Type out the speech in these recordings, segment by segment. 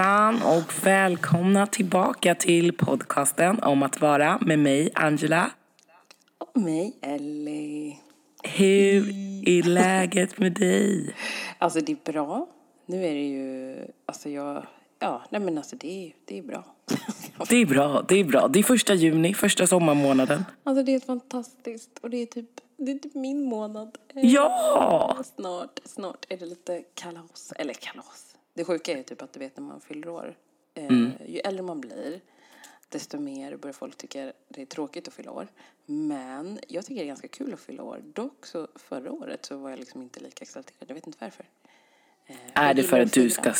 Hallojsan och välkomna tillbaka till podcasten om att vara med mig Angela. Och mig Ellie. Hur är läget med dig? Alltså det är bra. Nu är det ju, alltså jag, ja nej men alltså det är, det är bra. Det är bra, det är bra. Det är första juni, första sommarmånaden. Alltså det är fantastiskt och det är typ, det är typ min månad. Ja! Snart, snart är det lite kalas, eller kalas. Det sjuka är typ att du vet när man fyller år, eh, ju äldre man blir, desto mer börjar folk tycka det är tråkigt att fylla år. Men jag tycker det är ganska kul att fylla år. Dock så förra året så var jag liksom inte lika exalterad. Jag vet inte varför. Eh, Är det för att du ska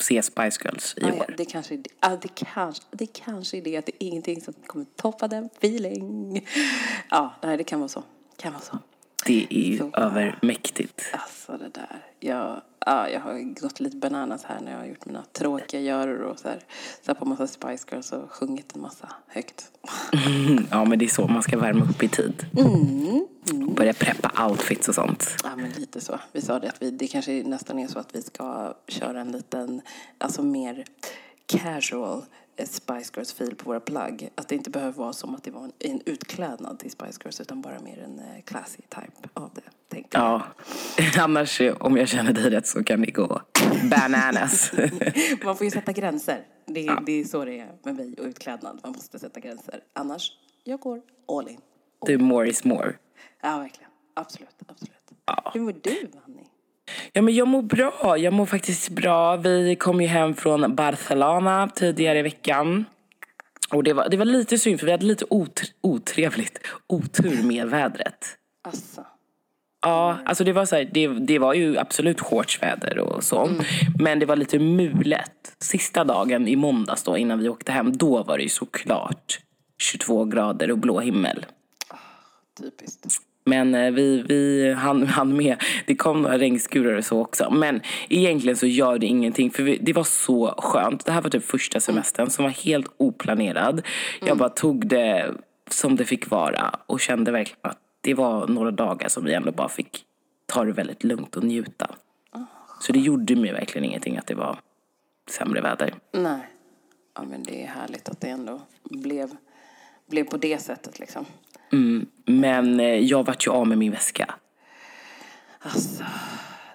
se Spice Girls i Ah, ja, år? det kanske är det. Ah, det, kanske, det kanske är det att det är ingenting som kommer toppa den feeling. Ja, nej, det kan vara så. Kan vara så. Det är ju Så- övermäktigt. Alltså det där. Jag, ja, jag har gått lite bananas här när jag har gjort mina tråkiga göror och så här. Satt på massa Spice Girls och sjungit en massa högt. Ja, men det är så man ska värma upp i tid. Och börja preppa outfits och sånt. Ja, men lite så. Vi sa det att vi, det kanske nästan är så att vi ska köra en liten, alltså mer casual Spice Girls-fil på våra plagg. Att det inte behöver vara som att det var en, en utklädnad till Spice Girls utan bara mer en eh, classy type av det. Tänkte jag. Ja, annars eh, om jag känner dig rätt så kan det gå bananas. Man får ju sätta gränser. Det, det är så det är med mig och utklädnad. Man måste sätta gränser. Annars, jag går all in. Du, more is more. Ja, verkligen. Absolut, absolut. Hur mår du, Annie? Ja, men jag mår bra. Jag mår faktiskt bra. Vi kom ju hem från Barcelona tidigare i veckan. Och det var, det var lite synd för vi hade lite ot otrevligt otur med vädret. Alltså. Ja, alltså det var så här, det, det var ju absolut shortsväder och så. Men det var lite mulet. Sista dagen i måndags då innan vi åkte hem, då var det ju såklart 22 grader och blå himmel. Typiskt. Men eh, vi, vi hann, hann med. Det kom några regnskurar och så också. Men egentligen så gör det ingenting. För vi, det var så skönt. Det här var typ första semestern som var helt oplanerad. Jag bara tog det som det fick vara. Och kände verkligen att det var några dagar som vi ändå bara fick ta det väldigt lugnt och njuta. Så det gjorde mig verkligen ingenting att det var sämre väder. Nej. Ja, men det är härligt att det ändå blev, blev på det sättet liksom. Mm, men eh, jag vart ju av med min väska. Alltså,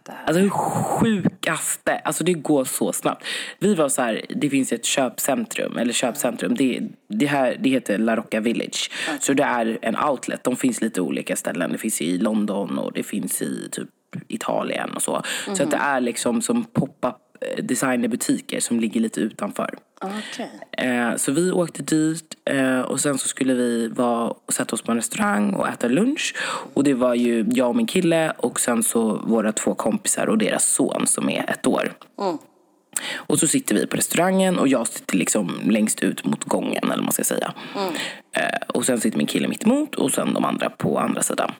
det här. Alltså det sjukaste, alltså det går så snabbt. Vi var så här, det finns ett köpcentrum, eller köpcentrum, det, det här det heter La Rocca Village. Så det är en outlet, de finns lite olika ställen. Det finns i London och det finns i typ Italien och så. Så att det är liksom som pop-up designerbutiker som ligger lite utanför. Okej. Eh, så vi åkte dit eh, och sen så skulle vi vara och sätta oss på en restaurang och äta lunch. Och det var ju jag och min kille och sen så våra två kompisar och deras son som är ett år. Och så sitter vi på restaurangen och jag sitter liksom längst ut mot gången eller vad man ska säga. Eh, och sen sitter min kille mitt emot och sen de andra på andra sidan.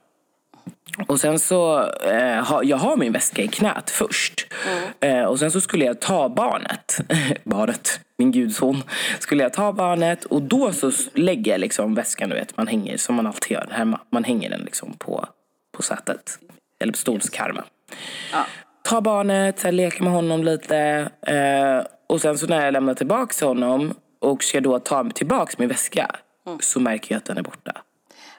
Och sen så, eh, ha, jag har min väska i knät först. Eh, och sen så skulle jag ta barnet, barnet, min gudson. Skulle jag ta barnet och då så lägger jag liksom väskan, du vet, man hänger som man alltid gör hemma. Man hänger den liksom på, på sätet, eller på stolskarmen. Ta barnet, så leka med honom lite. Eh, och sen så när jag lämnar tillbaka honom och ska då ta tillbaka min väska så märker jag att den är borta.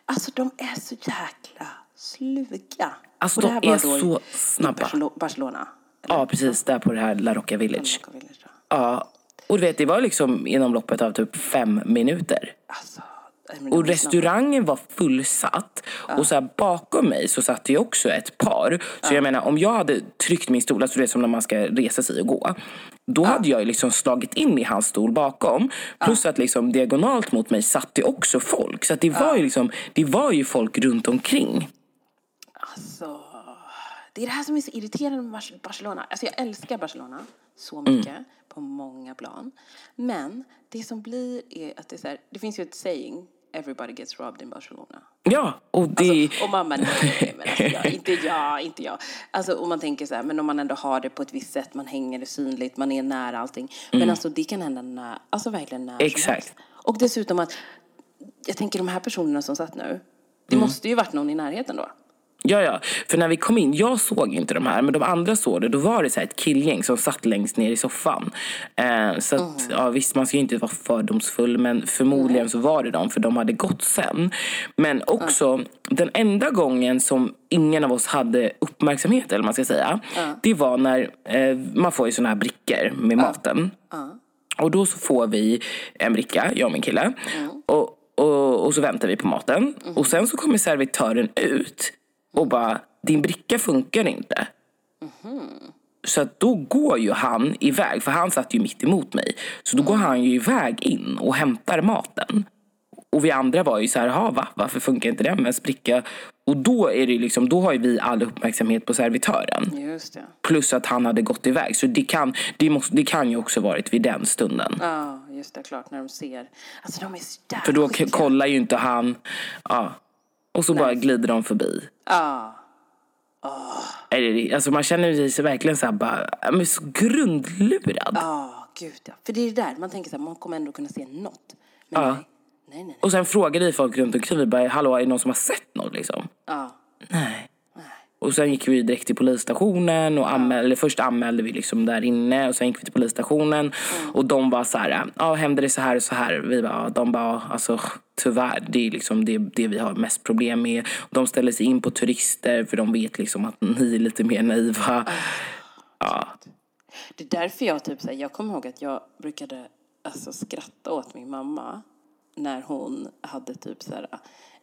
Alltså de är så jäkla sluga. Alltså, de är så snabba. Barcelo- Barcelona? Ja, precis. Där på det här La Rocca Village. Eller Village, ja. Ja. Och du vet, det var liksom inom loppet av typ fem minuter. Alltså, Och restaurangen var fullsatt. Och så här, bakom mig så satt det också ett par. Så jag menar, om jag hade tryckt min stol, alltså det är som när man ska resa sig och gå. Då hade jag liksom slagit in i hans stol bakom. Plus att liksom diagonalt mot mig satt det också folk. Så att det var ju liksom, det var ju folk runt omkring. Alltså, det är det här som är så irriterande med Bar- Barcelona. Alltså jag älskar Barcelona så Mm. mycket på många plan. Men det som blir är att det är så här, det finns ju ett saying, everybody gets robbed in Barcelona. Ja, och det... Och man bara, nej men alltså jag, inte jag, inte jag. Alltså om man tänker så här, men om man ändå har det på ett visst sätt, man hänger det synligt, man är nära allting. Men alltså det kan hända när, alltså verkligen när Exakt. Och dessutom att, jag tänker de här personerna som satt nu, det Mm. måste ju varit någon i närheten då. Ja, ja. För när vi kom in, jag såg inte de här, men de andra såg det. Då var det så ett killgäng som satt längst ner i soffan. Eh, så att, mm. ja, visst, man ska inte vara fördomsfull, men förmodligen mm. så var det de, för de hade gått sen. Men också, mm. den enda gången som ingen av oss hade uppmärksamhet, eller man ska säga, det var när eh, man får ju såna här brickor med maten. Och då så får vi en bricka, jag och min kille. Mm. Och, och, och, så väntar vi på maten. Mm. Och sen så kommer servitören ut och bara, din bricka funkar inte. Mm. Så då går ju han iväg, för han satt ju mitt emot mig. Så då går han ju iväg in och hämtar maten. Och vi andra var ju så här, va? varför funkar inte den med en spricka? Och då, är det liksom, då har ju vi all uppmärksamhet på servitören. Plus att han hade gått iväg. Så det kan, det måste, det kan ju också varit vid den stunden. Ja, just det. Klart, när de ser. Alltså de är så För då kollar ju inte han. Ja. Och så Nej. bara glider de förbi. Ja. Oh. Alltså man känner sig verkligen så här bara, så grundlurad. Ja, oh, gud ja. För det är det där, man tänker så här, man kommer ändå kunna se något. Men ja. nej. Nej, nej, Och sen frågade vi folk runt omkring. Vi bara, hallå är det någon som har sett något liksom? Ja. Nej. Och sen gick vi direkt till polisstationen och anmäl, eller först anmälde vi liksom där inne och sen gick vi till polisstationen mm. och de var så här, ja händer det så här och så här? Vi bara, de bara, alltså tyvärr, det är liksom det, det vi har mest problem med. De ställer sig in på turister för de vet liksom att ni är lite mer naiva. Mm. Ja. Det är därför jag typ, så här, jag kommer ihåg att jag brukade alltså, skratta åt min mamma när hon hade typ så här,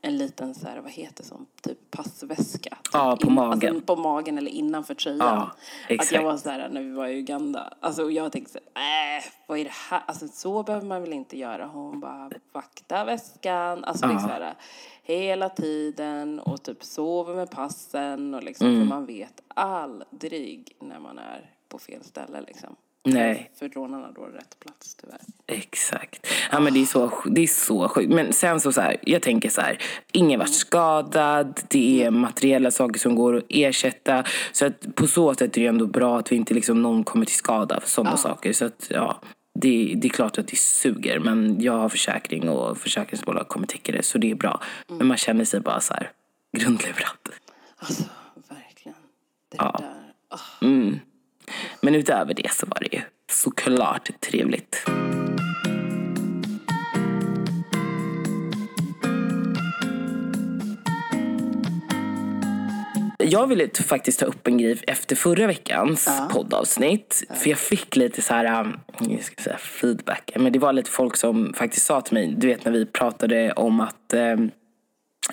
liten så här, vad heter som, typ passväska. Typ ja, på in, magen. Alltså, på magen eller innanför tröjan. Ja. Att jag var så här när vi var i Uganda. Alltså jag tänkte så här, äh, vad är det här? Alltså så behöver man väl inte göra. Hon bara, vakta väskan. Alltså ja. liksom så här, hela tiden och typ sover med passen och liksom, mm. för man vet aldrig när man är på fel ställe liksom. Nej. För rånarna då rätt plats tyvärr. Exakt. Ja, men det är så, det är så sjukt. Men sen så, så här, jag tänker så här, ingen vart skadad, det är materiella saker som går att ersätta. Så att på så sätt är det ändå bra att vi inte liksom någon kommer till skada för sådana ja. saker. Så att ja, det, det är klart att det suger men jag har försäkring och försäkringsbolag kommer täcka det så det är bra. Mm. Men man känner sig bara så här grundlurad. Alltså, verkligen. Det ja. där. Oh. Mm. Men utöver det så var det ju såklart trevligt. Jag ville faktiskt ta upp en grej efter förra veckans ja. poddavsnitt. Ja. För jag fick lite så här, um, jag ska säga feedback. Men det var lite folk som faktiskt sa till mig, du vet när vi pratade om att um,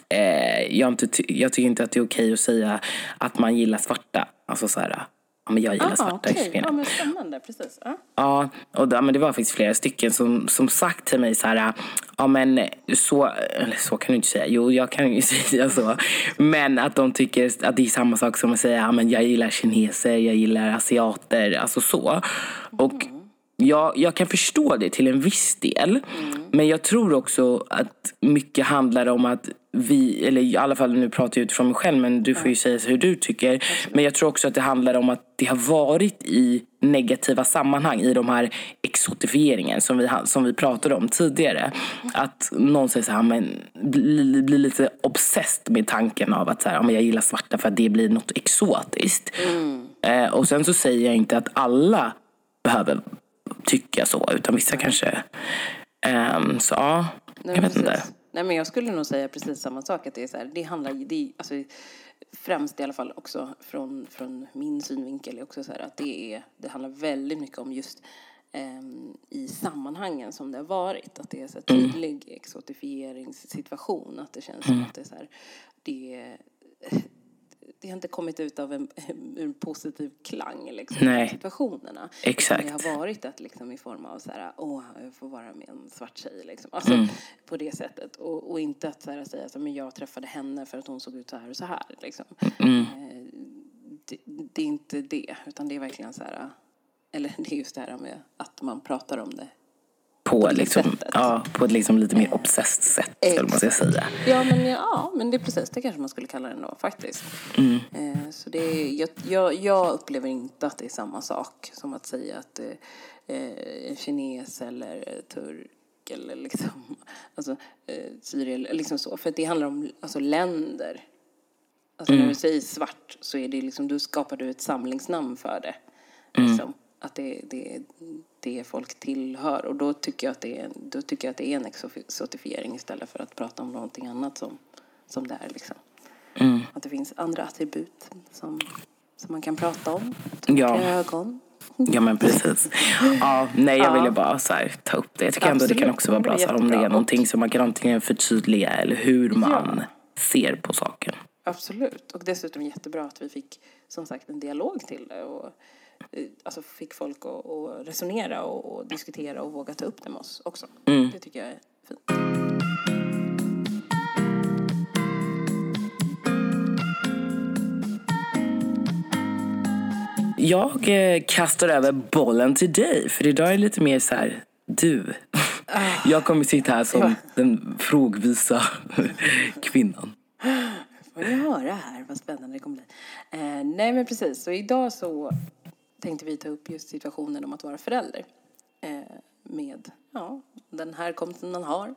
eh, jag, inte, jag tycker inte att det är okej att säga att man gillar svarta. Alltså så här, Ja, men jag gillar ah, svarta okay. kvinnor. Ja, men spännande. Precis. Ah. Ja, och ja, men det var faktiskt flera stycken som, som sagt till mig så här, ja men så, eller så kan du inte säga, jo jag kan ju säga så. Men att de tycker att det är samma sak som att säga, ja men jag gillar kineser, jag gillar asiater, alltså så. Och mm. Jag, jag kan förstå det till en viss del. Mm. Men jag tror också att mycket handlar om att vi, eller i alla fall nu pratar jag utifrån mig själv men du får ju säga hur du tycker. Men jag tror också att det handlar om att det har varit i negativa sammanhang i de här exotifieringen som vi, som vi pratade om tidigare. Att någon säger så här, men blir bli lite obsessed med tanken av att så här, men jag gillar svarta för att det blir något exotiskt. Mm. Eh, och sen så säger jag inte att alla behöver tycka så utan vissa kanske Um, så ja, Nej, jag vet precis. inte. Nej, men jag skulle nog säga precis samma sak. Att det, är så här, det handlar det, alltså, främst i alla fall också från, från min synvinkel är också så här, att det, är, det handlar väldigt mycket om just um, i sammanhangen som det har varit. Att det är så här, mm. tydlig mm. exotifieringssituation. Att det känns mm. som att det är så här, det det har inte kommit ut av en, en positiv klang liksom, Nej. situationerna. Exakt. Det har varit att liksom, i form av så här, åh, jag får vara med en svart tjej. Liksom. Alltså, mm. På det sättet. Och, och inte att så här, säga att jag träffade henne för att hon såg ut så här och så här. Liksom. Mm. Eh, det, det, är inte det, utan det är verkligen så här, eller det är just det här med att man pratar om det på, liksom, ja, på ett liksom lite mer obsessed sätt, eller man ska säga. Ja men, ja, men det är precis det kanske man skulle kalla det ändå, faktiskt. Mm. Eh, så det är, jag, jag, jag, upplever inte att det är samma sak som att säga att eh, en kines eller turk eller liksom, alltså, eh, Syrien, liksom så. För det handlar om alltså, länder. Alltså när du säger svart så är det liksom, då skapar du ett samlingsnamn för det. Liksom, att det, det, det folk tillhör. Och då tycker jag att det är, då tycker jag att det är en exotifiering istället för att prata om någonting annat som, som det är. Liksom. Att det finns andra attribut som, som man kan prata om. Typ Ja. Ögon. Ja men precis. Ja, nej jag Ja. ville bara så här, ta upp det. Jag tycker ändå det kan också vara bra så om det är någonting som man kan antingen förtydliga eller hur man Ja. ser på saken. Absolut. Och dessutom jättebra att vi fick som sagt en dialog till det. Och, alltså fick folk att, att resonera och, och diskutera och våga ta upp det med oss också. Det tycker jag är fint. Jag eh, kastar över bollen till dig för idag är det lite mer så här, du. Jag kommer sitta här som den frågvisa kvinnan. Får ni höra här vad spännande det kommer bli. Eh, nej men precis, så idag så tänkte vi ta upp just situationen om att vara förälder. Eh, med ja, den härkomsten man har.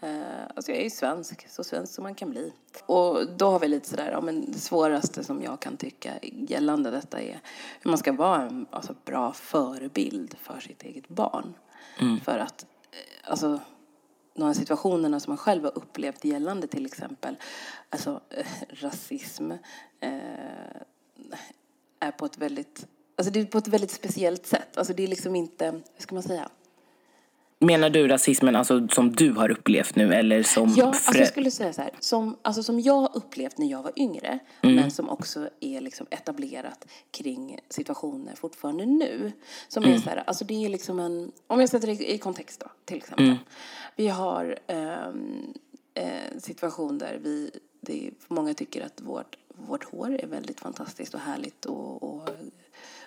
Eh, alltså jag är ju svensk, så svensk som man kan bli. Och då har vi lite sådär, ja men det svåraste som jag kan tycka gällande detta är hur man ska vara en alltså, bra förebild för sitt eget barn. För att, eh, alltså de här situationerna som man själv har upplevt gällande till exempel alltså, eh, rasism eh, är på ett väldigt Alltså det är på ett väldigt speciellt sätt. Alltså det är liksom inte, hur ska man säga? Menar du rasismen alltså, som du har upplevt nu eller som Ja, alltså jag skulle säga så här, som, alltså som jag har upplevt när jag var yngre, men som också är liksom etablerat kring situationer fortfarande nu. Som är så här, alltså det är liksom en, om jag sätter det i kontext då, till exempel. Vi har ehm, en situation där vi, det, många tycker att vårt, vårt hår är väldigt fantastiskt och härligt och, och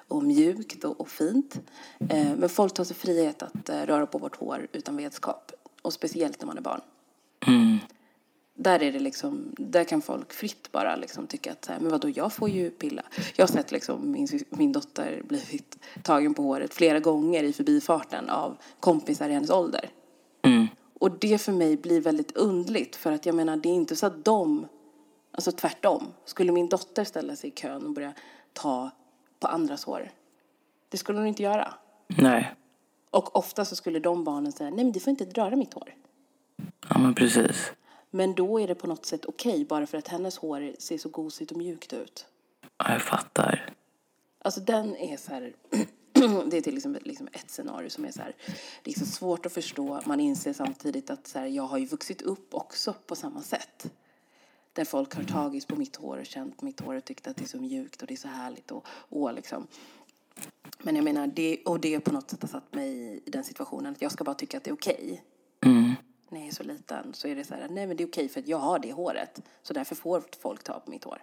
och mjukt och, och fint. Eh, men folk tar sig frihet att eh, röra på vårt hår utan vetskap. Och speciellt när man är barn. Där är det liksom, där kan folk fritt bara liksom tycka att så här, men vadå, jag får ju pilla. Jag har sett liksom min, min dotter blivit tagen på håret flera gånger i förbifarten av kompisar i hennes ålder. Och det för mig blir väldigt undligt för att jag menar det är inte så att de, alltså tvärtom, skulle min dotter ställa sig i kön och börja ta på andras hår. Det skulle hon inte göra. Nej, Och ofta så skulle de barnen säga, nej men du får inte röra mitt hår. ja men precis. Men då är det på något sätt okej bara för att hennes hår ser så gosigt och mjukt ut. Ja, jag fattar. Alltså den är så här, det är till exempel liksom ett scenario som är så här, så svårt att förstå. Man inser samtidigt att så här, jag har ju vuxit upp också på samma sätt. Där folk har tagit på mitt hår och känt mitt hår och tyckt att det är så mjukt och det är så härligt och, och liksom. Men jag menar, det, och det på något sätt har satt mig i den situationen att jag ska bara tycka att det är okej. När jag är så liten så är det så här, nej men det är okej för att jag har det håret. Så därför får folk ta på mitt hår.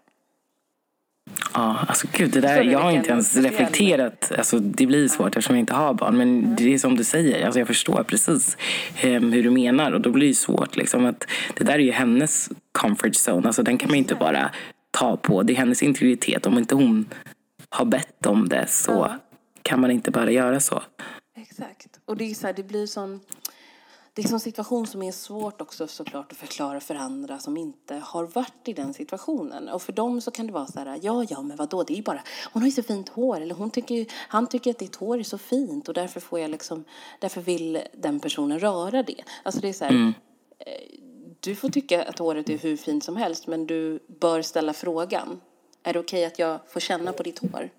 Ja, alltså gud, det där, jag har inte ens reflekterat. Alltså, det blir svårt eftersom jag inte har barn. Men det är som du säger, alltså, jag förstår precis em, hur du menar. Och då blir det svårt. Liksom, att det där är ju hennes comfort zone. Alltså, den kan man inte bara ta på. Det är hennes integritet. Om inte hon har bett om det så Ja. kan man inte bara göra så. Exakt. Och det är så här, det blir sån... Det är en situation som är svårt också såklart att förklara för andra som inte har varit i den situationen. Och för dem så kan det vara så här, ja, ja, men vadå, det är bara, hon har ju så fint hår, eller hon tycker han tycker att ditt hår är så fint och därför får jag liksom, därför vill den personen röra det. Alltså det är så här, eh, du får tycka att håret är hur fint som helst, men du bör ställa frågan, är det okej att jag får känna på ditt hår?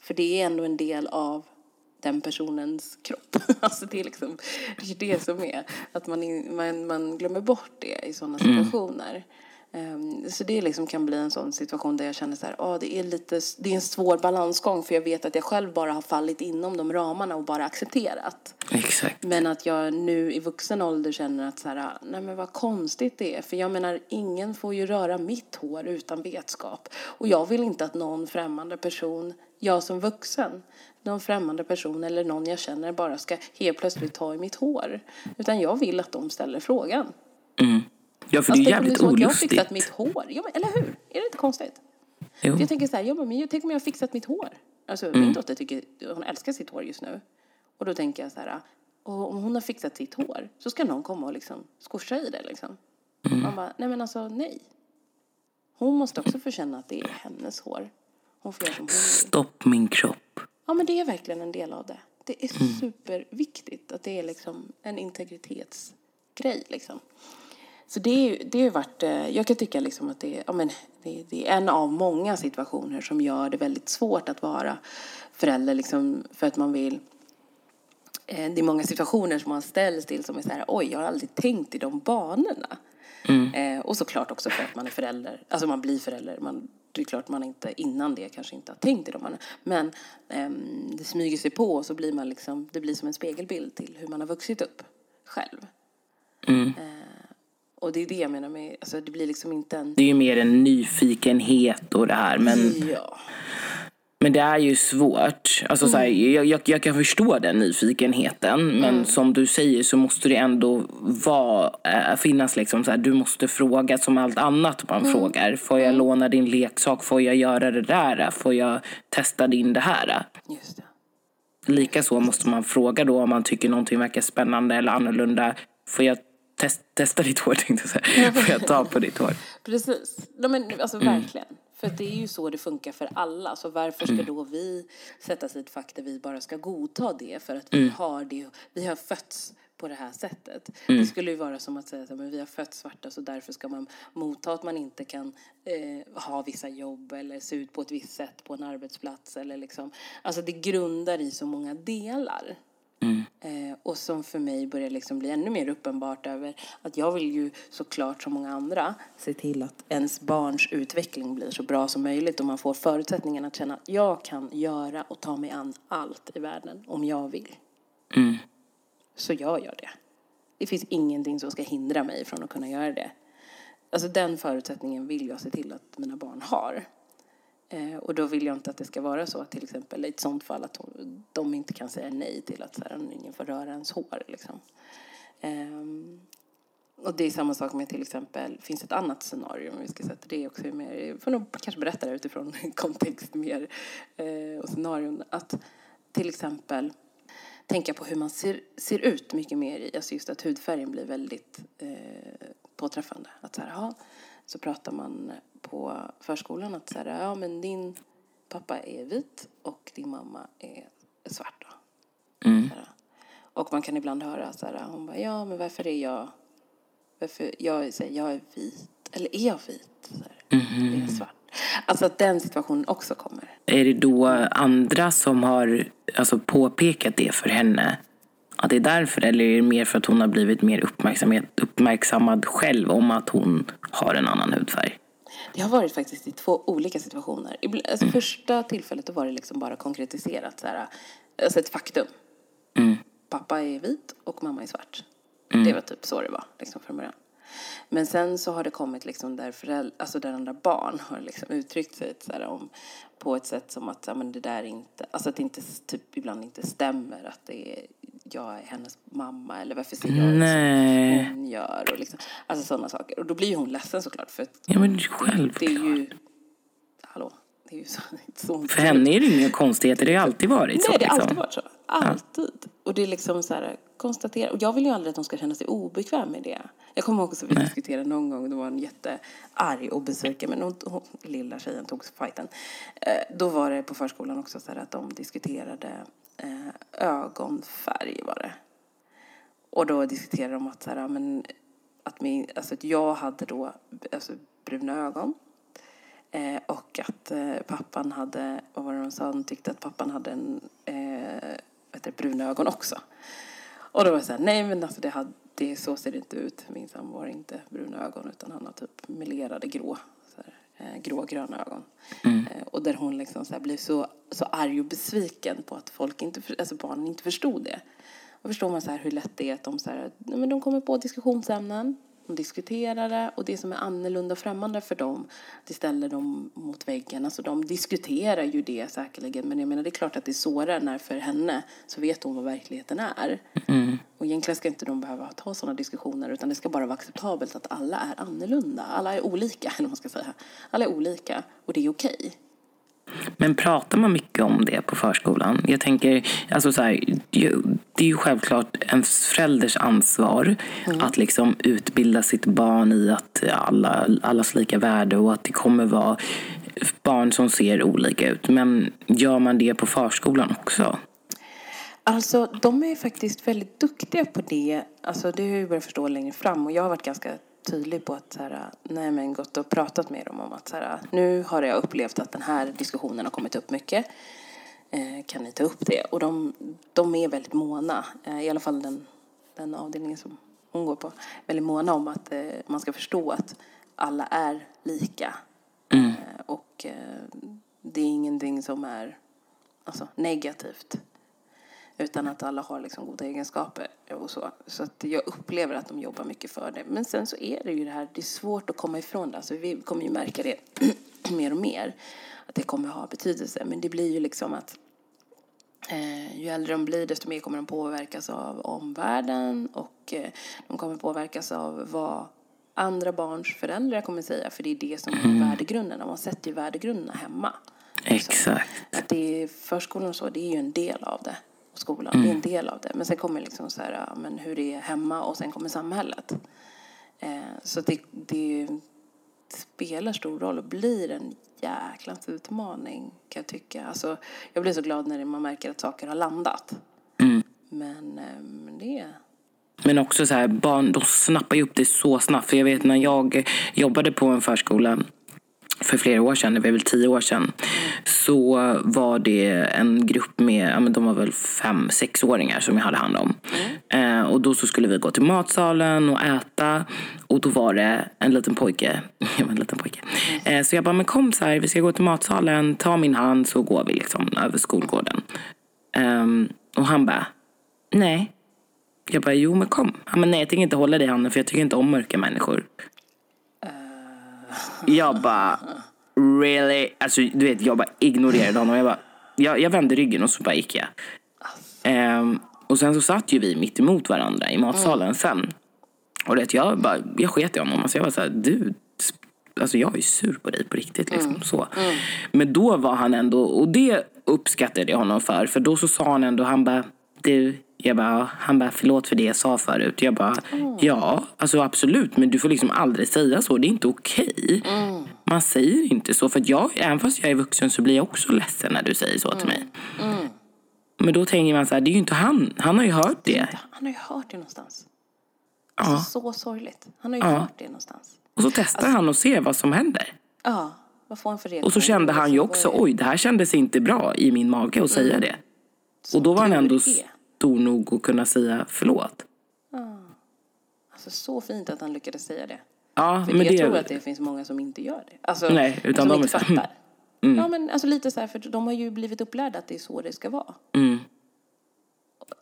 För det är ändå en del av den personens kropp. Alltså det är liksom det, är det som är. Att man, man, man glömmer bort det i sådana situationer. Ehm, så det liksom kan bli en sån situation där jag känner så här, ah, det, är lite, det är en svår balansgång för jag vet att jag själv bara har fallit inom de ramarna och bara accepterat. Exakt. Men att jag nu i vuxen ålder känner att så här, nej men vad konstigt det är. För jag menar, ingen får ju röra mitt hår utan vetskap. Och jag vill inte att någon främmande person, jag som vuxen, någon främmande person eller någon jag känner bara ska helt plötsligt ta i mitt hår. Utan jag vill att de ställer frågan. Ja, för Alltså, det är om jävligt att jag har olustigt. fixat mitt hår. Ja, men, eller hur? Är det inte konstigt? Jo. För jag tänker så här, ja, men jag- tänk om jag har fixat mitt hår. Alltså min dotter tycker, hon älskar sitt hår just nu. Och då tänker jag så här, och om hon har fixat sitt hår så ska någon komma och liksom skorsa i det liksom. Man bara, nej men alltså nej. Hon måste också få känna att det är hennes hår. Hon får göra som hon. Stopp min kropp. Ja, men det är verkligen en del av det. Det är superviktigt att det är liksom en integritetsgrej liksom. Så det, är, det har varit, eh, jag kan tycka liksom att det är, ja, men det, det är en av många situationer som gör det väldigt svårt att vara förälder liksom för att man vill eh, det är många situationer som man ställs till som är så här, oj, jag har aldrig tänkt i de banorna. Mm. Eh, och såklart också för att man är förälder, alltså man blir förälder. Man, det är klart man inte innan det kanske inte har tänkt i de banorna. Men ehm, det smyger sig på och så blir man liksom, det blir som en spegelbild till hur man har vuxit upp själv. Mm. Eh, och det är det jag menar med, alltså det blir liksom inte en... Det är ju mer en nyfikenhet och det här. Men, Ja. men det är ju svårt. Alltså, så här, jag, jag, jag kan förstå den nyfikenheten. Men som du säger så måste det ändå vara, äh, finnas liksom så här, du måste fråga som allt annat man frågar. Får jag låna din leksak? Får jag göra det där? Får jag testa din det här? Just det. Likaså måste man fråga då om man tycker någonting verkar spännande eller annorlunda. Får jag test, testa ditt hår tänkte jag säga. Får jag ta på ditt hår? Precis. Ja, men, alltså, Verkligen. För det är ju så det funkar för alla. Så varför ska då vi sätta oss i ett fack där vi bara ska godta det för att vi har det, vi har fötts på det här sättet. Det skulle ju vara som att säga att vi har fötts svarta så därför ska man motta att man inte kan eh, ha vissa jobb eller se ut på ett visst sätt på en arbetsplats. Eller liksom. Alltså det grundar i så många delar. Eh, och som för mig börjar liksom bli ännu mer uppenbart över att jag vill ju såklart som många andra se till att ens barns utveckling blir så bra som möjligt och man får förutsättningen att känna att jag kan göra och ta mig an allt i världen om jag vill. Mm. Så jag gör det. Det finns ingenting som ska hindra mig från att kunna göra det. Alltså den förutsättningen vill jag se till att mina barn har. Eh, och då vill jag inte att det ska vara så att till exempel i ett sånt fall att hon, de inte kan säga nej till att så här, ingen får röra ens hår. Liksom. Ehm, och det är samma sak med till exempel, finns ett annat scenario, om vi ska sätta det också mer, jag får nog kanske berätta det utifrån kontext mer eh, och scenarion. Att till exempel tänka på hur man ser, ser ut mycket mer i, alltså just att hudfärgen blir väldigt eh, påträffande. Att så här, ja, så pratar man på förskolan att så här, ja men din pappa är vit och din mamma är svart. Mm. Och man kan ibland höra så här, hon bara, ja men varför är jag, varför, jag, så här, jag är vit, eller är jag vit? Så här, Är jag svart? Alltså att den situationen också kommer. Är det då andra som har alltså, påpekat det för henne? Att det är därför? Eller är det mer för att hon har blivit mer uppmärksammad själv om att hon har en annan hudfärg? Det har varit faktiskt i två olika situationer. Alltså Första tillfället var det liksom bara konkretiserat, så här, alltså ett faktum. Mm. Pappa är vit och mamma är svart. Det var typ så det var liksom från början. Men sen så har det kommit liksom där, föräldrar, alltså där andra barn har liksom uttryckt sig så här om, på ett sätt som att ja, men det där inte, alltså att det inte, typ, ibland inte stämmer att det är, jag är hennes mamma eller varför ser jag ut som hon gör och liksom, alltså sådana saker. Och då blir ju hon ledsen såklart för att Ja, men det är självklart. ju, det är ju så, så För henne är det inga konstigheter. Det har alltid varit så. Nej, det har liksom. alltid varit så. Alltid. Och det är liksom så här, konstatera. Och jag vill ju aldrig att de ska känna sig obekväm med det. Jag kommer ihåg att vi diskuterade någon gång, det var en jättearg och besviken, men hon, hon, lilla tjejen tog fighten. Eh, då var det på förskolan också så här att de diskuterade eh, ögonfärg var det. Och då diskuterade de att, så här, ja, men, att, min, alltså, att jag hade då alltså, bruna ögon. Eh, och att eh, pappan hade, vad var det de sa, de tyckte att pappan hade en, eh, vad det, bruna ögon också. Och då var det så här, nej men alltså det, hade, det så ser det inte ut. Min sambo har inte bruna ögon utan han har typ melerade grå, så här, eh, grågröna ögon. Eh, och där hon liksom så här blev så, så arg och besviken på att folk inte, alltså barnen inte förstod det. Och förstår man så här hur lätt det är att de, så här, men de kommer på diskussionsämnen, de diskuterar det och det som är annorlunda och främmande för dem, det ställer dem mot väggen. Alltså de diskuterar ju det säkerligen, men jag menar det är klart att det sårar när för henne så vet hon vad verkligheten är. Och egentligen ska inte de behöva ta sådana diskussioner utan det ska bara vara acceptabelt att alla är annorlunda. Alla är olika, eller man ska säga. Alla är olika och det är okej. Men pratar man mycket om det på förskolan? Jag tänker, alltså så här, det är ju självklart ens förälders ansvar mm. att liksom utbilda sitt barn i att alla, allas lika värde och att det kommer vara barn som ser olika ut. Men gör man det på förskolan också? Alltså, de är faktiskt väldigt duktiga på det. Alltså, det har jag börjat förstå längre fram. Och jag har varit ganska tydlig på att så här, nej, men gått och pratat med dem om att så här, nu har jag upplevt att den här diskussionen har kommit upp mycket. Eh, kan ni ta upp det? Och de, de är väldigt måna, eh, i alla fall den, den avdelningen som hon går på, väldigt måna om att eh, man ska förstå att alla är lika. Mm. Eh, och eh, det är ingenting som är alltså, negativt utan att alla har liksom goda egenskaper och så. Så att jag upplever att de jobbar mycket för det. Men sen så är det ju det här, det är svårt att komma ifrån det. Alltså vi kommer ju märka det mer och mer, att det kommer ha betydelse. Men det blir ju liksom att eh, ju äldre de blir desto mer kommer de påverkas av omvärlden och eh, de kommer påverkas av vad andra barns föräldrar kommer säga. För det är det som är mm. värdegrunderna. Man sätter ju värdegrunderna hemma. Exakt. Att det är, förskolan och så, det är ju en del av det och skolan. Mm. Det är en del av det. Men sen kommer liksom så här, men hur det är hemma och sen kommer samhället. Eh, så det, det spelar stor roll och blir en jäkla utmaning kan jag tycka. Alltså, jag blir så glad när man märker att saker har landat. Mm. Men, eh, men det men också så här, barn de snappar ju upp det så snabbt. För jag vet när jag jobbade på en förskola för flera år sedan, det var väl tio år sedan, så var det en grupp med, ja men de var väl fem, sexåringar som jag hade hand om. Mm. Eh, och då så skulle vi gå till matsalen och äta och då var det en liten pojke, jag var en liten pojke. Eh, så jag bara, men kom så här, vi ska gå till matsalen, ta min hand så går vi liksom över skolgården. Eh, och han bara, nej. Jag bara, jo men kom. Han bara, nej jag tänker inte hålla dig i handen för jag tycker inte om mörka människor. Jag bara, really? Alltså du vet, jag bara ignorerade honom. Jag, bara, jag, jag vände ryggen och så bara gick jag. Um, och sen så satt ju vi mitt emot varandra i matsalen mm. sen. Och det, jag, bara, jag sket i honom. Alltså jag var såhär, du, alltså jag är sur på dig på riktigt. Liksom, mm. så. Mm. Men då var han ändå, och det uppskattade jag honom för. För då så sa han ändå, han bara, du, jag bara, han bara, förlåt för det jag sa förut. Jag bara, mm. ja, alltså absolut, men du får liksom aldrig säga så. Det är inte okej. Okay. Mm. Man säger inte så. För jag, även fast jag är vuxen så blir jag också ledsen när du säger så till mig. Mm. mm. Men då tänker man så här, det är ju inte han. Han har ju hört det. Han har ju hört det någonstans. Ja. Alltså, så sorgligt. Han har ju ja. hört det någonstans. Och så testar alltså, han och ser vad som händer. Ja, vad får han för reaktion? Och så kände han ju också, oj, det här kändes inte bra i min mage att säga mm. det. Så och då var han ändå stor nog att kunna säga förlåt. Ah. Alltså så fint att han lyckades säga det. Ja, för men jag det... tror att det finns många som inte gör det. Alltså, Nej, utan som de inte fattar. Mm. Ja, men alltså lite så här, för de har ju blivit upplärda att det är så det ska vara. Mm.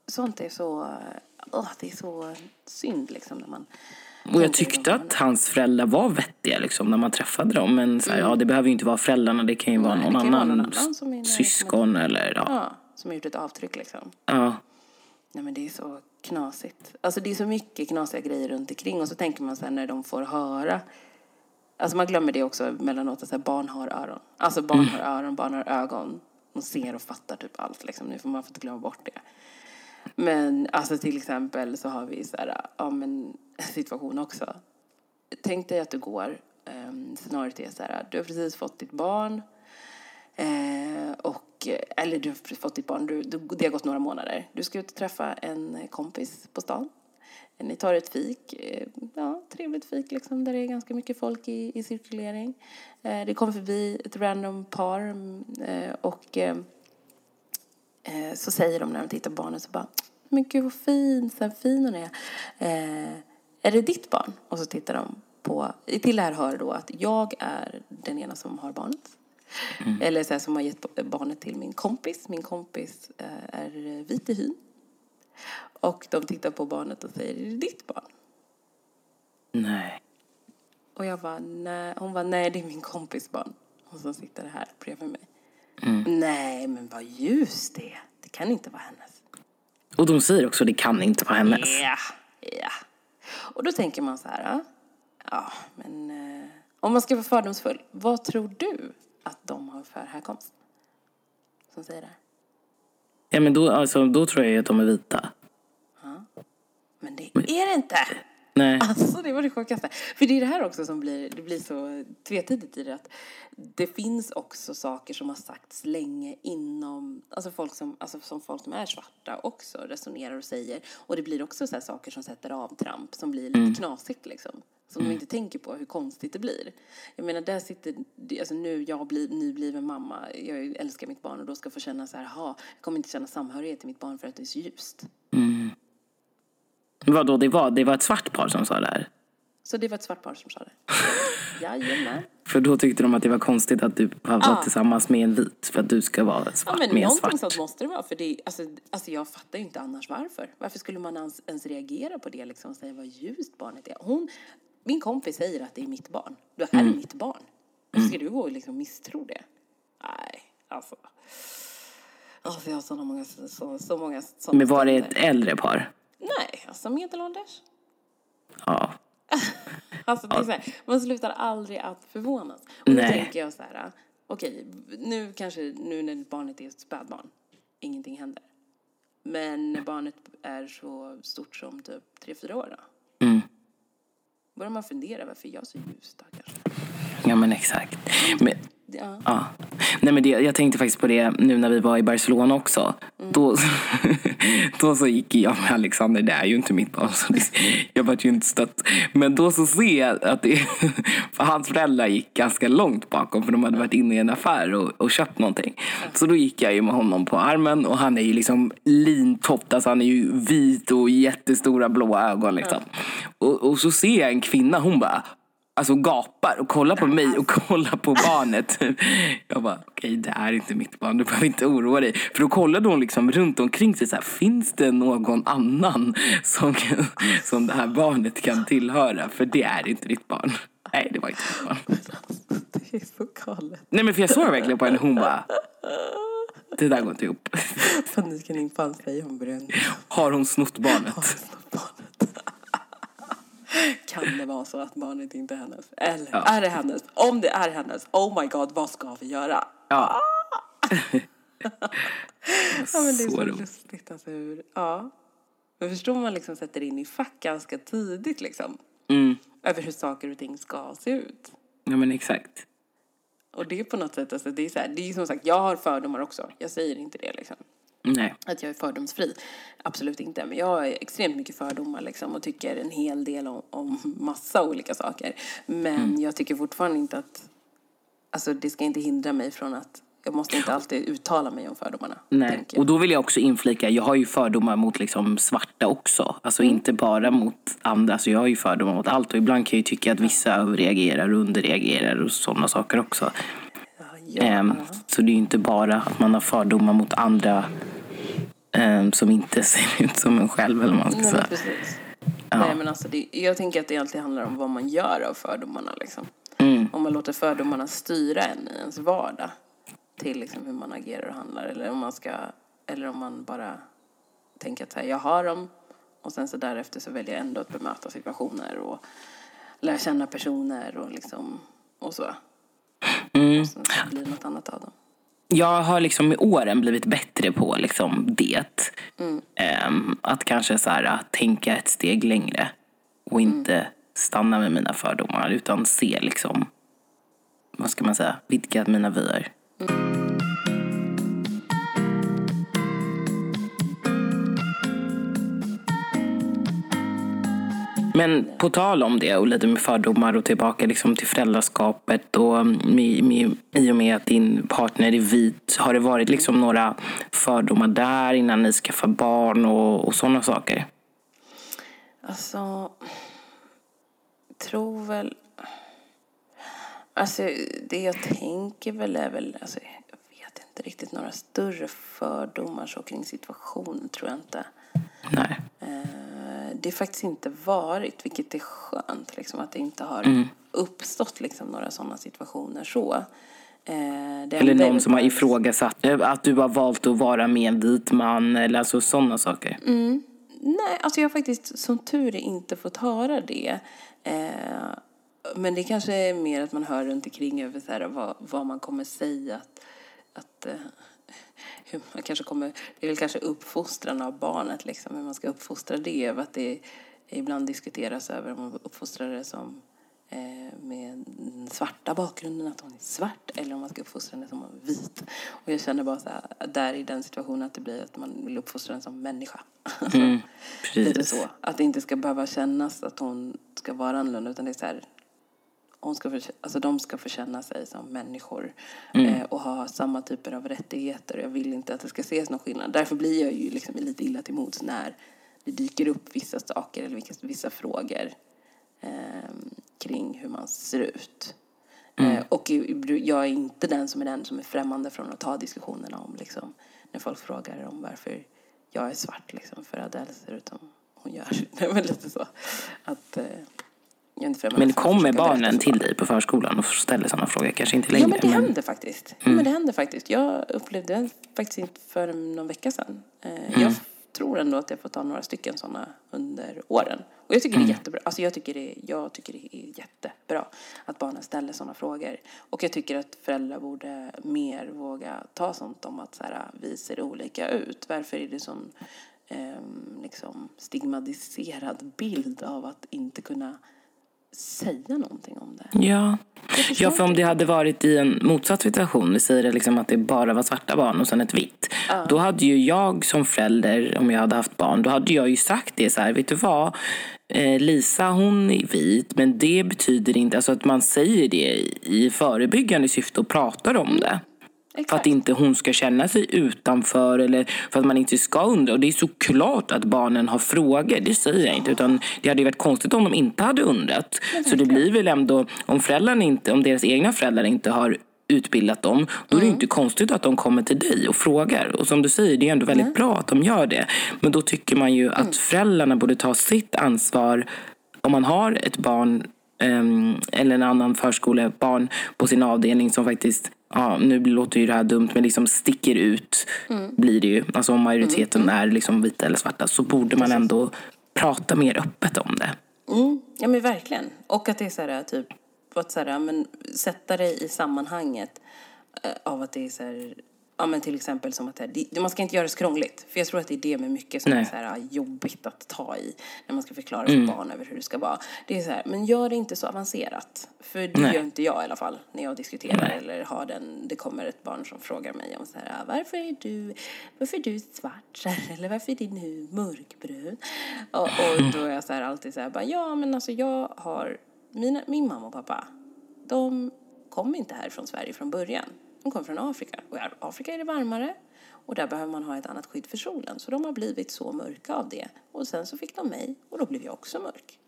Sånt är så, oh, det är så synd liksom när man och jag tyckte att hans föräldrar var vettiga liksom, när man träffade dem. Men så här, mm. ja, det behöver ju inte vara föräldrarna, det kan ju vara någon annan, vara någon annan syskon eller ja. ja som har gjort ett avtryck liksom. Ja. Nej men det är så knasigt. Alltså det är så mycket knasiga grejer runt omkring och så tänker man så här när de får höra Alltså man glömmer det också mellanåt att barn har öron. Alltså barn mm. har öron, barn har ögon. De ser och fattar typ allt liksom. Nu får man inte glömma bort det. Men alltså till exempel så har vi så här, ja men situation också. Tänk dig att du går, um, scenariot är så här, du har precis fått ditt barn Eh, och, Eh, eller du har fått ditt barn, du, du, det har gått några månader. Du ska ut och träffa en eh, kompis på stan. Eh, ni tar ett fik, ja, trevligt fik liksom, där det är ganska mycket folk i, i cirkulering. Eh, det kommer förbi ett random par mm, eh, och eh, så säger de när de tittar på barnet så bara Men gud vad fin, så fin hon är. är det ditt barn? Och så tittar de på, till det här hör då att jag är den ena som har barnet Mm. Eller så här, som har gett barnet till min kompis. Min kompis eh, är vit i hyn. Och de tittar på barnet och säger, är det ditt barn? Nej. Och jag bara, nej. Hon var nej det är min kompis barn. Och så sitter här bredvid mig. Mm. Nej, men vad ljus det är. Det kan inte vara hennes. Och de säger också, det kan inte vara hennes. Ja, ja. Och då tänker man så här, ja, men eh, om man ska vara fördomsfull, vad tror du att de har för härkomst? som säger det här? Ja, men då, alltså, då tror jag att de är vita. Men det är det inte! Nej. Alltså det var det sjukaste. För det är det här också som blir, det blir så tvetydigt i det att det finns också saker som har sagts länge inom, alltså folk som, alltså som folk som är svarta också resonerar och säger. Och det blir också så saker som sätter avtramp som blir lite knasigt liksom. Som de inte tänker på hur konstigt det blir. Jag menar där sitter, alltså nu jag blir nybliven mamma, jag älskar mitt barn och då ska få känna så här, ha, jag kommer inte känna samhörighet till mitt barn för att det är så ljust. Vadå, det var, det var ett svart par som sa det här? Så det var ett svart par som sa det. Jajamän. För då tyckte de att det var konstigt att du har varit tillsammans med en vit för att du ska vara Ja, svart men med en någonting svart. sånt måste det vara. För det, alltså, alltså jag fattar ju inte annars varför. Varför skulle man ens, ens reagera på det liksom, och säga vad ljust barnet är? Hon, min kompis säger att det är mitt barn. Det här Mm. är mitt barn. Och ska du gå och liksom misstro det? Nej, alltså. Alltså jag har så många, så, så många sådana Men var det ett äldre par? Nej, alltså medelålders. Ja. Alltså det är så här, man slutar aldrig att förvånas. Och då Nej. tänker jag så här, okej, nu kanske, nu när barnet är ett spädbarn, ingenting händer. Men när barnet är så stort som typ tre fyra år då, Mm. börjar man fundera, varför är jag så ljus då kanske? Ja, men exakt. Men, Ja. ja. Nej, men det, jag tänkte faktiskt på det nu när vi var i Barcelona också. Mm. Då, då så gick jag med Alexander, det är ju inte mitt barn, så det, jag var ju inte stött. Men då så ser jag att det, för hans föräldrar gick ganska långt bakom för de hade varit inne i en affär och, och köpt någonting. Så då gick jag ju med honom på armen och han är ju liksom lintott, alltså han är ju vit och jättestora blåa ögon liksom. Och, och så ser jag en kvinna, hon bara Alltså gapar och kollar på mig och kollar på barnet. Jag bara, okej det är inte mitt barn, du behöver inte oroa dig. För då kollade hon liksom runt omkring sig så här, finns det någon annan som, som det här barnet kan tillhöra? För det är inte ditt barn. Nej, det var inte mitt barn. Det är så galet. Nej men för jag såg verkligen på henne, hon bara, det där går inte ihop. Panikkanin fanns dig, hon började Har hon snott barnet? barnet. Kan det vara så att barnet inte är hennes? Eller Ja. är det hennes? Om det är hennes, oh my god, vad ska vi göra? Ja. Ja, men det är Så så, lustigt alltså hur, ja. Men förstår man liksom sätter in i fack ganska tidigt liksom. Mm. Över hur saker och ting ska se ut. Ja men exakt. Och det är på något sätt, alltså det är så här, det är som sagt, jag har fördomar också. Jag säger inte det liksom. Nej. Att jag är fördomsfri. Absolut inte. Men jag har extremt mycket fördomar liksom och tycker en hel del om, om massa olika saker. Men Mm. jag tycker fortfarande inte att, alltså det ska inte hindra mig från att, jag måste inte alltid uttala mig om fördomarna. Nej. Och då vill jag också inflika, jag har ju fördomar mot liksom svarta också. Alltså Mm. inte bara mot andra. Alltså jag har ju fördomar mot allt. Och ibland kan jag ju tycka att vissa överreagerar och underreagerar och sådana saker också. Ja, ja. Ehm, så det är ju inte bara att man har fördomar mot andra ehm, som inte ser ut som en själv eller man ska Nej, säga. precis. Nej, men alltså det, jag tänker att det alltid handlar om vad man gör av fördomarna. Liksom. Mm. Om man låter fördomarna styra en i ens vardag till liksom hur man agerar och handlar. Eller om man, ska, eller om man bara tänker att här, jag har dem och sen så därefter så väljer jag ändå att bemöta situationer och lära känna personer och, liksom, och så. Mm. Och så blir något annat av dem. Jag har liksom med åren blivit bättre på liksom det. Ehm, att kanske så här, tänka ett steg längre och inte stanna med mina fördomar utan se liksom, vad ska man säga, vidga mina vyer. Men på tal om det och lite med fördomar och tillbaka liksom till föräldraskapet och med, med, i och med att din partner är vit, har det varit liksom några fördomar där innan ni skaffar barn och, och sådana saker? Alltså, tror väl... Alltså, det jag tänker väl är väl... Alltså, jag vet inte riktigt några större fördomar så kring situationen, tror jag inte. Nej. Det faktiskt inte varit, vilket är skönt, liksom, att det inte har Mm. uppstått liksom, några sådana situationer så. Eh, Eller någon som har ifrågasatt eh, att du har valt att vara med en vit man eller alltså sådana saker. Nej, alltså jag har faktiskt som tur är inte fått höra det. Eh, men det kanske är mer att man hör runt omkring över så här, vad, vad man kommer säga. Att, att, eh, hur man kanske kommer, det är väl kanske uppfostran av barnet, liksom, hur man ska uppfostra det. Att det ibland diskuteras över om man uppfostrar det som eh, med svarta bakgrunden, att hon är svart, eller om man ska uppfostra henne som vit. Och jag känner bara så här, där i den situationen att det blir att man vill uppfostra henne som människa. Mm, Lite så. Att det inte ska behöva kännas att hon ska vara annorlunda, utan det är så här, hon ska för, alltså de ska få känna sig som människor mm. eh, och ha samma typer av rättigheter. Jag vill inte att det ska ses någon skillnad. Därför blir jag ju liksom lite illa till mods när det dyker upp vissa saker eller vissa, vissa frågor eh, kring hur man ser ut. Mm. Eh, och jag är inte den som är den som är främmande från att ta diskussionerna om liksom, när folk frågar om varför jag är svart liksom, för Adele ser ut som hon gör. Det är väl lite så. Att, men kommer barnen till dig på förskolan och ställer sådana frågor? Kanske inte längre. Ja, men det men... händer faktiskt. Mm. Ja, men det händer faktiskt. Jag upplevde det faktiskt inte för någon vecka sedan. Eh, mm. Jag tror ändå att jag får ta några stycken sådana under åren. Och jag tycker mm. det är mm. jättebra. Alltså jag tycker det, jag tycker det är jättebra att barnen ställer sådana frågor. Och jag tycker att föräldrar borde mer våga ta sånt om att så här, vi ser olika ut. Varför är det sån eh, liksom stigmatiserad bild av att inte kunna säga någonting om det. Ja. ja, för om det hade varit i en motsatt situation, vi säger liksom att det bara var svarta barn och sen ett vitt. Uh. Då hade ju jag som förälder, om jag hade haft barn, då hade jag ju sagt det så här, vet du vad? Eh, Lisa hon är vit, men det betyder inte, alltså att man säger det i förebyggande syfte och pratar om det. Exakt. För att inte hon ska känna sig utanför eller för att man inte ska undra. Och det är såklart att barnen har frågor, det säger jag inte. Utan det hade ju varit konstigt om de inte hade undrat. Så det blir väl ändå, om föräldrarna inte, om deras egna föräldrar inte har utbildat dem, då är det mm. inte konstigt att de kommer till dig och frågar. Och som du säger, det är ändå väldigt mm. bra att de gör det. Men då tycker man ju att mm. föräldrarna borde ta sitt ansvar om man har ett barn um, eller en annan förskolebarn på sin avdelning som faktiskt ja, nu låter ju det här dumt, men liksom sticker ut mm. blir det ju. Alltså om majoriteten mm. är liksom vita eller svarta så borde man ändå prata mer öppet om det. Mm. Ja men verkligen. Och att det är så här, typ, att så här, men sätta det i sammanhanget äh, av att det är så här, Ja, men till exempel som att det, man ska inte göra det så krångligt. För jag tror att det är det med mycket som Nej. är så här jobbigt att ta i när man ska förklara för mm. barn över hur det ska vara. Det är så här, men gör det inte så avancerat. För det Nej. gör inte jag i alla fall när jag diskuterar Nej. eller har den, det kommer ett barn som frågar mig om så här, ah, varför är du, varför är du svart eller varför är din hud mörkbrun? Och, och då är jag så här alltid så här, bara, ja men alltså jag har, mina, min mamma och pappa, de kom inte här från Sverige från början. De kommer från Afrika. Och i Afrika är det varmare och där behöver man ha ett annat skydd för solen. Så de har blivit så mörka av det. Och sen så fick de mig och då blev jag också mörk.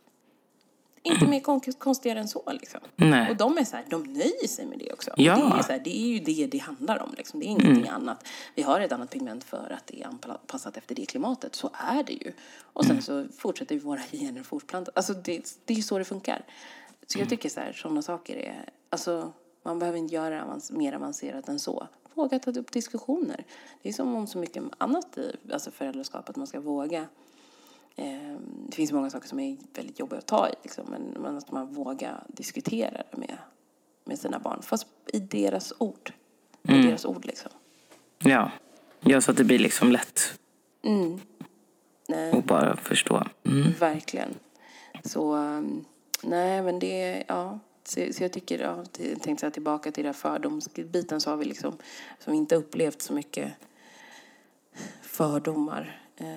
Inte mer konstigare än så liksom. Nej. Och de är så här, de nöjer sig med det också. Ja. Det, är så här, det är ju det det handlar om liksom. Det är ingenting mm. annat. Vi har ett annat pigment för att det är anpassat efter det klimatet. Så är det ju. Och sen mm. så fortsätter vi våra gener fortplanta. Alltså det, det är ju så det funkar. Så jag mm. tycker så här, sådana saker är, alltså man behöver inte göra mer avancerat än så. Våga ta upp diskussioner. Det är som om så mycket annat i alltså föräldraskap, att man ska våga. Eh, det finns många saker som är väldigt jobbiga att ta i, liksom, men att man vågar diskutera det med, med sina barn. Fast i deras ord. I mm. deras ord liksom. Ja. ja, så att det blir liksom lätt. Mm. Och bara förstå. Mm. Verkligen. Så, um, nej men det, ja. Så, så jag tycker, ja, jag tänkte tillbaka till den fördomsbiten så har vi liksom, som inte upplevt så mycket fördomar eh,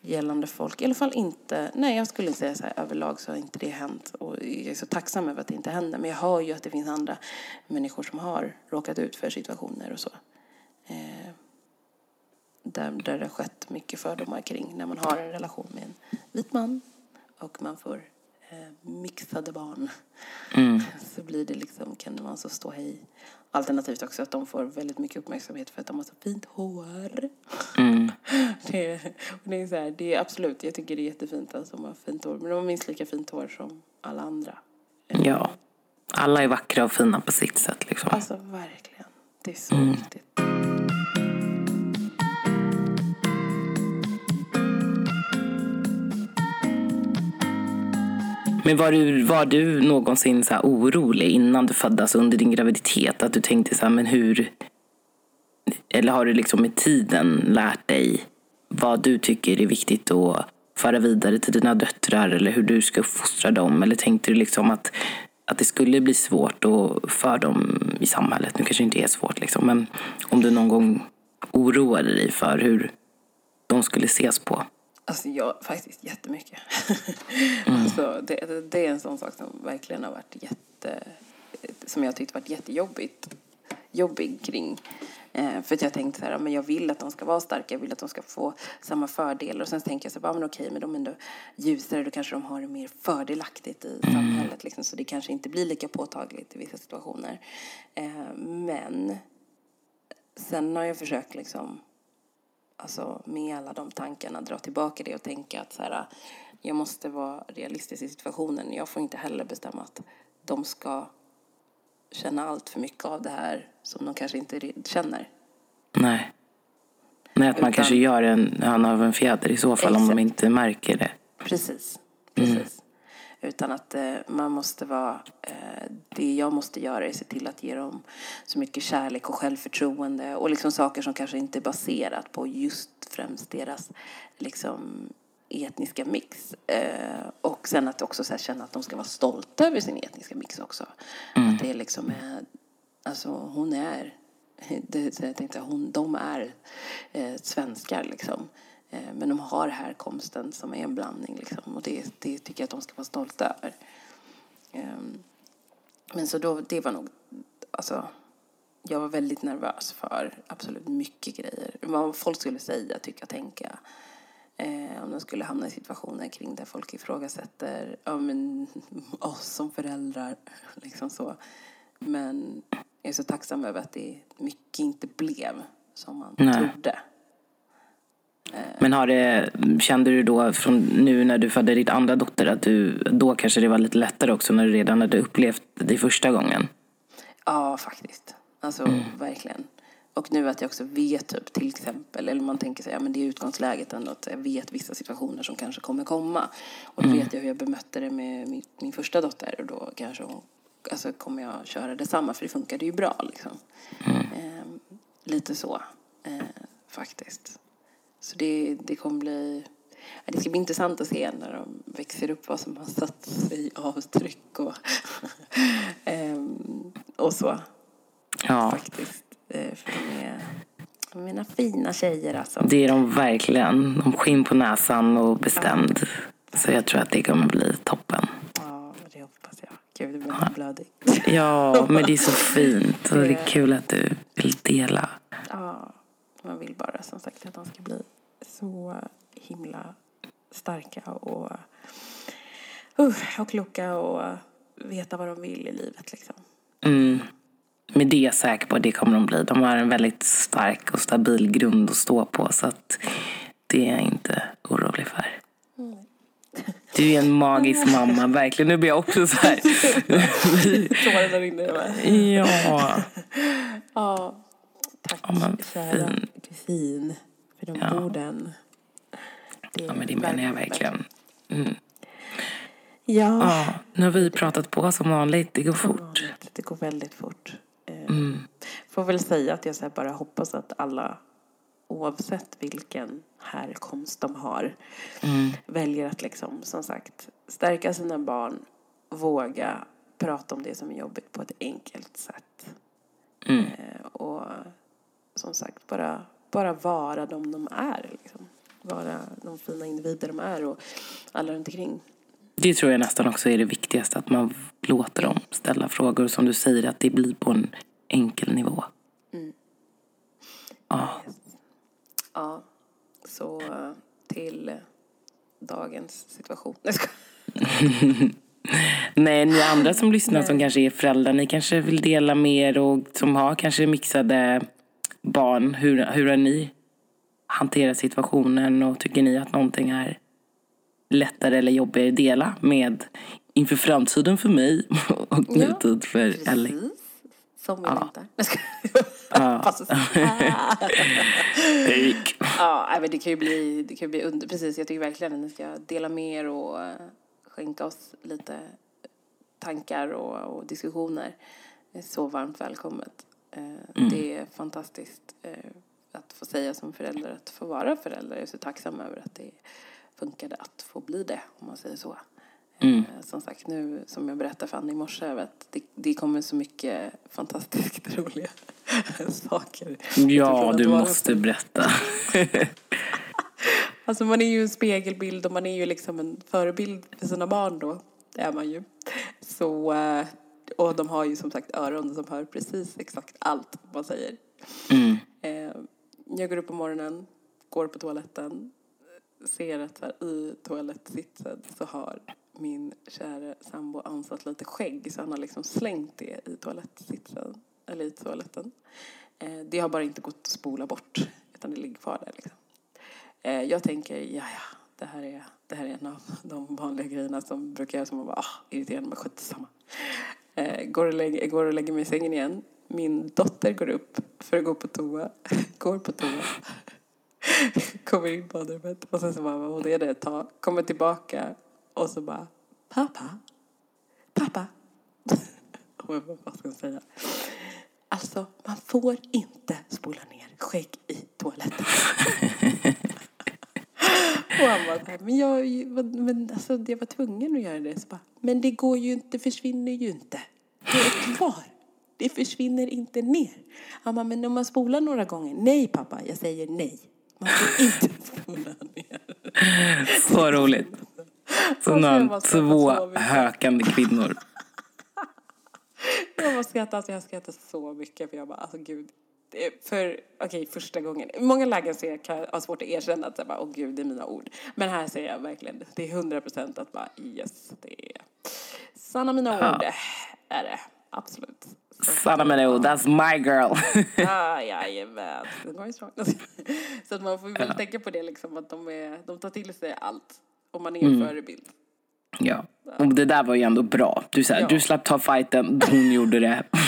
gällande folk. I alla fall inte, nej jag skulle säga så här, överlag så har inte det hänt. Och jag är så tacksam över att det inte händer. Men jag hör ju att det finns andra människor som har råkat ut för situationer och så. Eh, där, där det har skett mycket fördomar kring när man har en relation med en vit man och man får eh, mixade barn. Mm. Så blir det liksom, kan man så stå hej. Alternativt också att de får väldigt mycket uppmärksamhet för att de har så fint hår. Mm. det, det, är så här, det är absolut, jag tycker det är jättefint att de har fint hår. Men de har minst lika fint hår som alla andra. Ja, alla är vackra och fina på sitt sätt liksom. Alltså verkligen, det är så mm. viktigt. Men var du, var du någonsin så orolig innan du föddes under din graviditet? Att du tänkte så här, men hur, eller har du liksom med tiden lärt dig vad du tycker är viktigt att föra vidare till dina döttrar eller hur du ska fostra dem? Eller tänkte du liksom att, att det skulle bli svårt och för dem i samhället? Nu kanske det inte är svårt, liksom, men om du någon gång oroade dig för hur de skulle ses på? Alltså jag, faktiskt jättemycket. Mm. alltså, det, det är en sån sak som verkligen har varit jätte, som jag tyckt varit jättejobbigt, jobbig kring. Eh, för att jag tänkte så här, men jag vill att de ska vara starka, jag vill att de ska få samma fördelar. Och sen tänker jag så här, men okej, men de är ändå ljusare, då kanske de har det mer fördelaktigt i mm. samhället. Liksom, så det kanske inte blir lika påtagligt i vissa situationer. Eh, men sen har jag försökt liksom alltså med alla de tankarna dra tillbaka det och tänka att så här, jag måste vara realistisk i situationen. Jag får inte heller bestämma att de ska känna allt för mycket av det här som de kanske inte känner. Nej. Nej, att man Utan, kanske gör en höna av en fjäder i så fall exakt. om de inte märker det. Precis. Precis. Mm. Utan att eh, man måste vara... Eh, det jag måste göra är att se till att ge dem så mycket kärlek och självförtroende och liksom saker som kanske inte är baserat på just främst deras liksom, etniska mix. Eh, och sen att också så här, känna att de ska vara stolta över sin etniska mix också. Mm. Att det liksom är... Alltså, hon är... Det, jag tänkte, hon, de är eh, svenskar liksom. Eh, men de har härkomsten som är en blandning liksom, och det, det tycker jag att de ska vara stolta över. Ehm, men så då, det var nog, alltså, jag var väldigt nervös för absolut mycket grejer. Vad folk skulle säga, tycka, tänka. Eh, om de skulle hamna i situationer kring där folk ifrågasätter ja, men, oss som föräldrar. Liksom så. Men jag är så tacksam över att det mycket inte blev som man Nej. trodde. Men har det, kände du då från nu när du födde ditt andra dotter att du, då kanske det var lite lättare också när du redan hade upplevt det första gången? Ja, faktiskt. Alltså mm. verkligen. Och nu att jag också vet typ till exempel, eller man tänker sig, ja men det är utgångsläget ändå att jag vet vissa situationer som kanske kommer komma. Och då mm. vet jag hur jag bemötte det med min, min första dotter och då kanske hon, alltså kommer jag köra detsamma för det funkade ju bra liksom. Mm. Eh, lite så, eh, faktiskt. Så det, det kommer bli... Det ska bli intressant att se när de växer upp vad som har satt sig avtryck och, um, och så. Ja. Faktiskt. Eh, för de är mina fina tjejer alltså. Det är de verkligen. De skinn på näsan och bestämd. Ja. Så jag tror att det kommer bli toppen. Ja, det hoppas jag. Gud, det blir ja. blödig. Ja, men det är så fint. Och det är kul att du vill dela. Ja, man vill bara som sagt att de ska bli så himla starka och, uh, och kloka och veta vad de vill i livet. Liksom. Mm. Med det är jag säker på att det kommer de bli. De har en väldigt stark och stabil grund att stå på. Så att det är jag inte orolig för. Mm. Du är en magisk mamma, verkligen. Nu blir jag också så här... Tårarna rinner. Ja. ja. Tack, ja, men kära kusin, för de ja. orden. Det ja, men det menar jag verkligen. Mm. Ja. ja. Nu har vi pratat på som vanligt. Det går fort. Det går väldigt fort. Eh, mm. Får väl säga att jag bara hoppas att alla oavsett vilken härkomst de har mm. väljer att liksom, som sagt, stärka sina barn, våga prata om det som är jobbigt på ett enkelt sätt. Mm. Eh, och som sagt, bara, bara vara de de är. Liksom. Vara de fina individer de är och alla runt omkring. Det tror jag nästan också är det viktigaste, att man låter dem ställa frågor. Som du säger, att det blir på en enkel nivå. Mm. Ja. Ja, så till dagens situation. Nej, ni andra som lyssnar som kanske är föräldrar, ni kanske vill dela mer och som har kanske mixade barn. Hur, hur har ni hanterat situationen och tycker ni att någonting är lättare eller jobbigare att dela med inför framtiden för mig och nutid ja, för Ellie? Som vi ja. längtar. Ja. ja, men det kan ju bli, det kan bli under, precis, jag tycker verkligen att ni ska dela mer och uh, skänka oss lite tankar och, och diskussioner. Det är så varmt välkommet. Eh, Det är fantastiskt eh, att få säga som förälder, att få vara förälder. Jag är så tacksam över att det funkade att få bli det, om man säger så. Eh, Som sagt, nu som jag berättade för Annie i morse, att det, det kommer så mycket fantastiskt roliga saker. Ja, du måste berätta. Alltså man är ju en spegelbild och man är ju liksom en förebild för sina barn då. Det är man ju. Så, och de har ju som sagt öron som hör precis exakt allt man säger. Mm. Eh, Jag går upp på morgonen, går på toaletten, ser att här, i toalettsitsen så har min kära sambo ansatt lite skägg så han har liksom slängt det i toalettsitsen, eller i toaletten. Eh, Det har bara inte gått att spola bort utan det ligger kvar där liksom. Eh, Jag tänker, ja ja, det här är, det här är en av de vanliga grejerna som brukar jag som man bara, ah, irriterande men skitsamma. Eh, går, och lägger, går och lägger mig i sängen igen. Min dotter går upp för att gå på toa. Går på toa. Kommer in på badrummet och sen så bara hon är det ett tag. Kommer tillbaka och så bara, pappa, pappa. Och jag bara, vad ska jag säga? Alltså, man får inte spola ner skägg i toaletten. Och han bara, så här, men jag, men alltså, jag var tvungen att göra det. Så bara, men det går ju inte, försvinner ju inte. Det är kvar. Det försvinner inte ner. Han bara, men om man spolar några gånger. Nej pappa, jag säger nej. Man får inte spola ner. Så roligt. Så nu har han två hökande kvinnor. Jag bara skrattar, alltså jag skrattar så mycket för jag bara, alltså gud. Är för, okej, första gången. I många lägen så jag kan jag ha svårt att erkänna att bara, åh gud, det är mina ord. Men här säger jag verkligen, det är hundra procent att bara, yes, det är sanna mina Ja. ord. Är det, absolut. Så, Sanna Melou, that's my girl. ah, jajamän, ju. Så att man får väl tänka på det liksom, att de, är, de tar till sig allt. Om man är en förebild. Ja, och det där var ju ändå bra. Du, så här, Ja. du slapp ta fighten, hon gjorde det.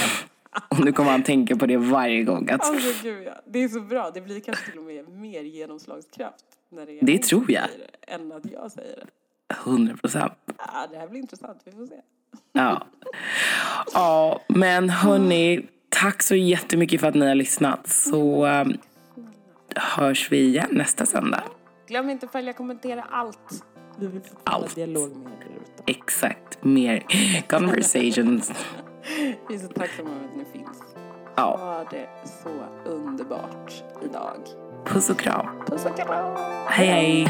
Och nu kommer han tänka på det varje gång. Att, Alltså gud ja, det är så bra. Det blir kanske till och med mer genomslagskraft när det är Det tror jag. det, än att jag säger det. 100 procent. Ah, det här blir intressant, vi får se. Ja. ja, men hörni, tack så jättemycket för att ni har lyssnat. Så um, hörs vi igen nästa söndag. Glöm inte att följa och kommentera allt. Vi vill Allt. dialog med er. Exakt, mer conversations. Vi är så tacksamma över att ni finns. Ja, Ha det så underbart idag. puss och kram. Puss och kram! Hej hej!